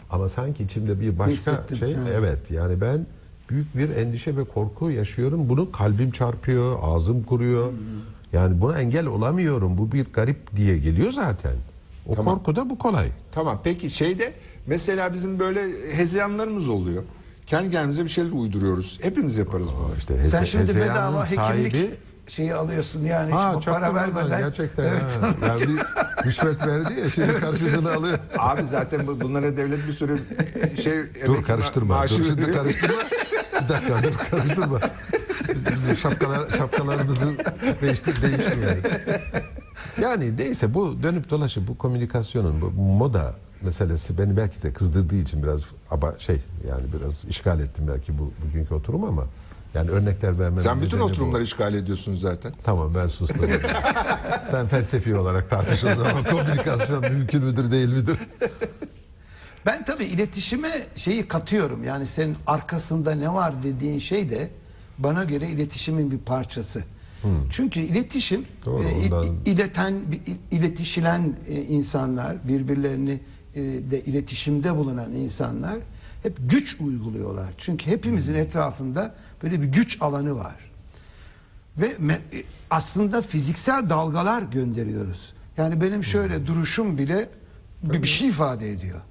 ama sanki içimde bir başka
Hissettim,
şey
evet.
evet yani ben büyük bir endişe ve korku yaşıyorum. Bunu kalbim çarpıyor, ağzım kuruyor. Yani buna engel olamıyorum. Bu bir garip diye geliyor zaten. O
Tamam.
korku da bu kolay.
Tamam peki şeyde mesela bizim böyle hezeyanlarımız oluyor. Kendi kendimize bir şeyler uyduruyoruz. Hepimiz yaparız bunu.
İşte
Sen
heze-
şimdi
hezeyanın
bedava hekimlik
sahibi
şeyi alıyorsun yani hiç
Ha,
bu para vermeden.
gerçekten
Evet.
ha. Yani bir rüşvet verdi ya şimdi karşılığını alıyor.
Abi zaten bu- bunlara devlet bir sürü şey
Dur karıştırma. Dur şimdi karıştırma. Bir dakika dur karıştırma. Biz- Bizim şapkalar, şapkalarımızı değiştir, değişmiyor. Yani neyse bu dönüp dolaşıp bu komünikasyonun bu moda meselesi beni belki de kızdırdığı için biraz şey yani biraz işgal ettim belki bu bugünkü oturum ama yani örnekler vermem.
Sen bütün oturumları işgal ediyorsun zaten.
Tamam ben sustum. Sen felsefi olarak tartış o zaman komünikasyon mümkün müdür değil midir?
Ben tabii iletişime şeyi katıyorum. Yani senin arkasında ne var dediğin şey de bana göre iletişimin bir parçası. Çünkü iletişim
Doğru,
e,
ondan-
ileten iletişilen e, insanlar, birbirlerini e, de iletişimde bulunan insanlar hep güç uyguluyorlar. Çünkü hepimizin etrafında böyle bir güç alanı var. Ve me- e, aslında fiziksel dalgalar gönderiyoruz. Yani benim şöyle duruşum bile bir, bir şey ifade ediyor.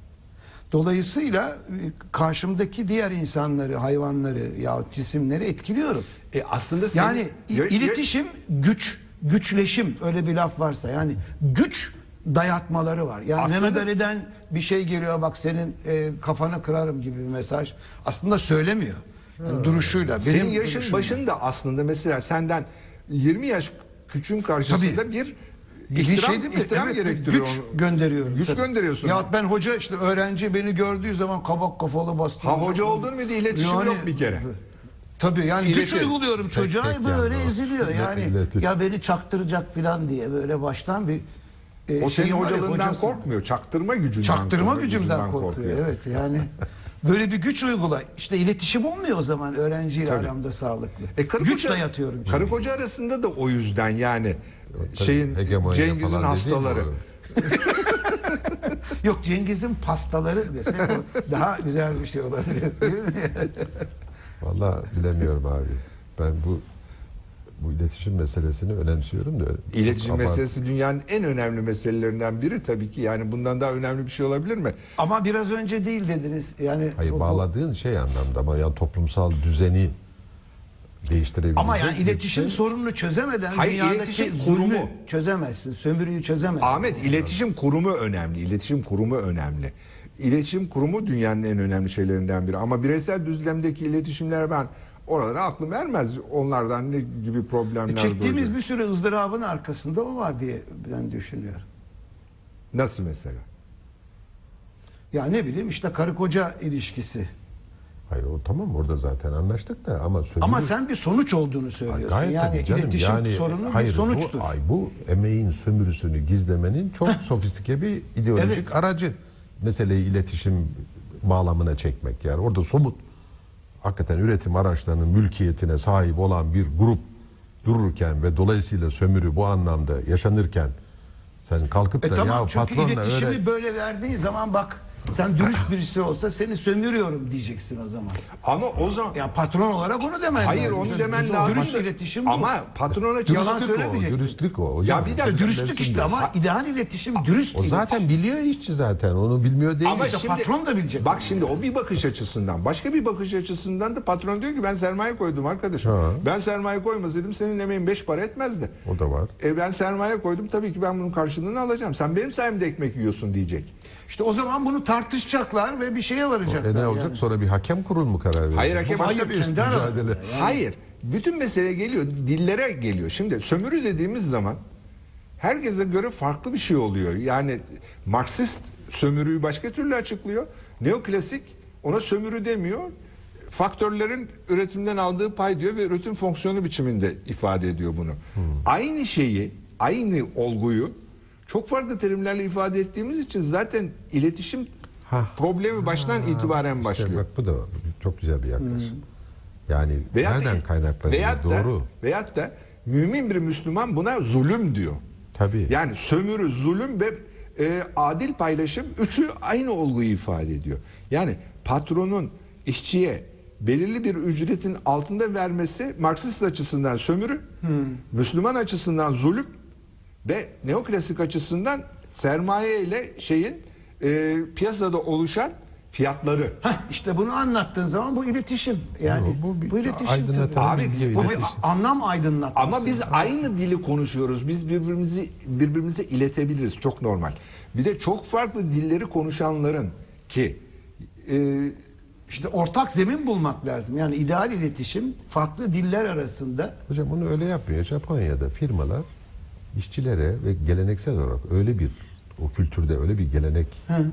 Dolayısıyla e, karşımdaki diğer insanları, hayvanları yahut cisimleri etkiliyorum.
E aslında senin-
Yani
Ya-
iletişim güç, güçleşim öyle bir laf varsa yani güç dayatmaları var. Yani
Aslında-
Mehmet Ali'den bir şey geliyor bak senin e, kafanı kırarım gibi bir mesaj. Aslında söylemiyor. Yani duruşuyla.
Senin
benim
yaşın
duruşumla.
başında aslında mesela senden 20 yaş küçüğün karşısında
Tabii.
bir
Bir
ihtiram,
şey değil mi?
ihtiram
Evet,
gerektiriyor.
Güç
onu.
gönderiyorum.
Güç
tabii.
gönderiyorsun.
Ya ben hoca işte öğrenci beni gördüğü zaman kabak kafalı bastı.
Ha, hoca olduğun müydü? İletişim yok bir kere.
Tabii yani güç
İletir.
uyguluyorum çocuğa
tek
böyle
yani
eziliyor yani.
iletir.
Ya beni çaktıracak falan diye böyle baştan bir e,
O senin hocalığından
hocası-
korkmuyor. Çaktırma gücünden
Çaktırma
korkuyor,
gücümden korkuyor. Evet yani böyle bir güç uygula. İşte iletişim olmuyor o zaman öğrenciyle
Tabii.
aramda sağlıklı.
E, karı
güç
koca-
dayatıyorum. çünkü.
Karı koca arasında da o yüzden yani şeyin
hegemonya
Cengiz'in hastaları.
Yok Cengiz'in pastaları desek o daha güzel bir şey olabilir. Değil mi?
Vallahi bilemiyorum abi. Ben bu bu iletişim meselesini önemsiyorum da.
İletişim
Abart-
meselesi dünyanın en önemli meselelerinden biri tabii ki. Yani bundan daha önemli bir şey olabilir mi?
Ama biraz önce değil dediniz. Yani
Hayır
bu- bu-
bağladığın şey anlamda ama yani toplumsal düzeni değiştirebilecek.
Ama yani iletişim
şey-
sorununu çözemeden
Hayır,
dünyadaki
iletişim kurumu.
çözemezsin. Sömürüyü çözemezsin.
Ahmet iletişim kurumu önemli. İletişim kurumu önemli. İletişim kurumu dünyanın en önemli şeylerinden biri. Ama bireysel düzlemdeki iletişimler ben oralara aklım ermez. Onlardan ne gibi problemler
E, Çektiğimiz
doğacak.
bir sürü ızdırabın arkasında o var diye ben düşünüyorum.
Nasıl mesela?
Ya ne bileyim işte karı koca ilişkisi.
Hayır o tamam orada zaten anlaştık da ama sömürü-
Ama sen bir sonuç olduğunu
Ay,
söylüyorsun.
gayet
yani
canım.
iletişim
Yani,
sorunu
hayır,
bir sonuçtur.
Bu, ay, bu emeğin sömürüsünü gizlemenin çok sofistike bir ideolojik
Evet.
aracı. Meseleyi iletişim bağlamına çekmek. Yani orada somut hakikaten üretim araçlarının mülkiyetine sahip olan bir grup dururken ve dolayısıyla sömürü bu anlamda yaşanırken sen kalkıp
E
da
tamam
ya
çünkü
patronla
iletişimi
öyle
böyle verdiğin zaman bak sen dürüst birisi olsa seni sömürüyorum diyeceksin o zaman.
Ama o zaman
Ya patron olarak onu demen
Hayır
lazım.
onu demen lazım.
Dürüst iletişim bu.
Ama patrona
Yalan
dürüstlük o,
söylemeyeceksin.
dürüstlük o. Hocam.
Ya bir dakika,
dürüstlük işte ama ideal iletişim dürüst
O zaten
iletişim.
biliyor işçi zaten. Onu bilmiyor değil.
Ama
işte
şimdi,
patron da bilecek
Bak şimdi o bir bakış açısından. Başka bir bakış açısından da patron diyor ki ben sermaye koydum arkadaşım.
Ha.
Ben sermaye koymasaydım senin emeğin beş para etmezdi.
O da var.
E ben sermaye koydum tabii ki ben bunun karşılığını alacağım. Sen benim sayemde ekmek yiyorsun diyecek.
İşte o zaman bunu tartışacaklar ve bir şeye varacaklar.
E ne olacak?
yani.
Sonra bir hakem kurul mu karar verecek?
Hayır, hakem-
başka bir mücadele.
Hayır. Bütün mesele geliyor. Dillere geliyor. Şimdi sömürü dediğimiz zaman herkese göre farklı bir şey oluyor. Yani Marksist sömürüyü başka türlü açıklıyor. Neoklasik ona sömürü demiyor. Faktörlerin üretimden aldığı pay diyor ve üretim fonksiyonu biçiminde ifade ediyor bunu. Aynı şeyi, aynı olguyu çok farklı terimlerle ifade ettiğimiz için zaten iletişim
Ha.
problemi baştan itibaren
İşte
başlıyor.
bak bu da çok güzel bir yaklaşım. Yani
Veyahut
nereden
da-
kaynaklanıyor?
veyahut da-
Doğru.
veyahut da mümin bir Müslüman buna zulüm diyor.
Tabii.
Yani sömürü, zulüm ve e, adil paylaşım üçü aynı olguyu ifade ediyor. Yani patronun işçiye belirli bir ücretin altında vermesi Marksist açısından sömürü, Müslüman açısından zulüm ve neoklasik açısından sermaye ile şeyin e, piyasada oluşan fiyatları.
Heh, işte bunu anlattığın zaman bu iletişim. Yani
Bu- bu
bu,
bir
iletişim. tabii.
bir
bu bir
iletişim.
anlam aydınlatması.
Ama biz aynı dili konuşuyoruz. Biz birbirimizi birbirimize iletebiliriz. Çok normal. Bir de çok farklı dilleri konuşanların ki e,
işte ortak zemin bulmak lazım. Yani ideal iletişim farklı diller arasında
Hocam bunu öyle yapmıyor. Japonya'da firmalar işçilere ve geleneksel olarak öyle bir o kültürde öyle bir gelenek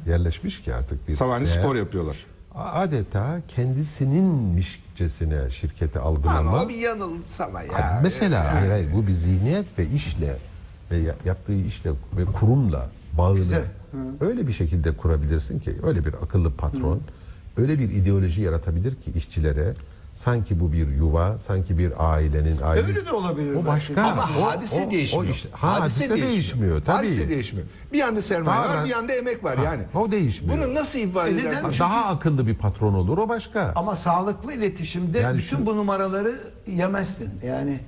yerleşmiş ki artık bir
sabahleyin
değer-
spor yapıyorlar.
adeta kendisininmişçesine şirketi algılama.
Ama bir yanılsama ya.
Abi mesela hayır, hayır, bu bir zihniyet ve işle ve ya- yaptığı işle ve kurumla bağını öyle bir şekilde kurabilirsin ki öyle bir akıllı patron öyle bir ideoloji yaratabilir ki işçilere sanki bu bir yuva, sanki bir ailenin aile.
Öyle de olabilir
O başka.
Ama
O-
hadise
o-
değişmiyor.
o işte- hadise, değişmiyor. Tabii.
Hadise değişmiyor. Bir yanda sermaye
Daha
var, bir yanda emek var
Ha,
yani.
o değişmiyor.
Bunu nasıl ifade
E
edersin?
Çünkü-
daha akıllı bir patron olur o başka.
ama sağlıklı iletişimde
Yani
bütün
şu-
bu numaraları yemezsin. Yani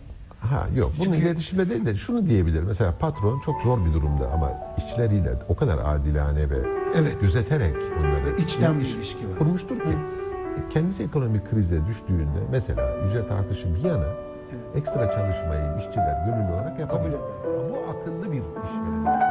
Ha yok bunun iletişimde değil de şunu diyebilir. Mesela patron çok zor bir durumda ama işçileriyle o kadar adilane ve
Evet.
gözeterek onları
İçten bir
iş-
ilişki var.
kurmuştur ki kendisi ekonomik krize düştüğünde mesela ücret artışı bir yana ekstra çalışmayı işçiler gönüllü olarak yapabilir. Bu akıllı bir işveren.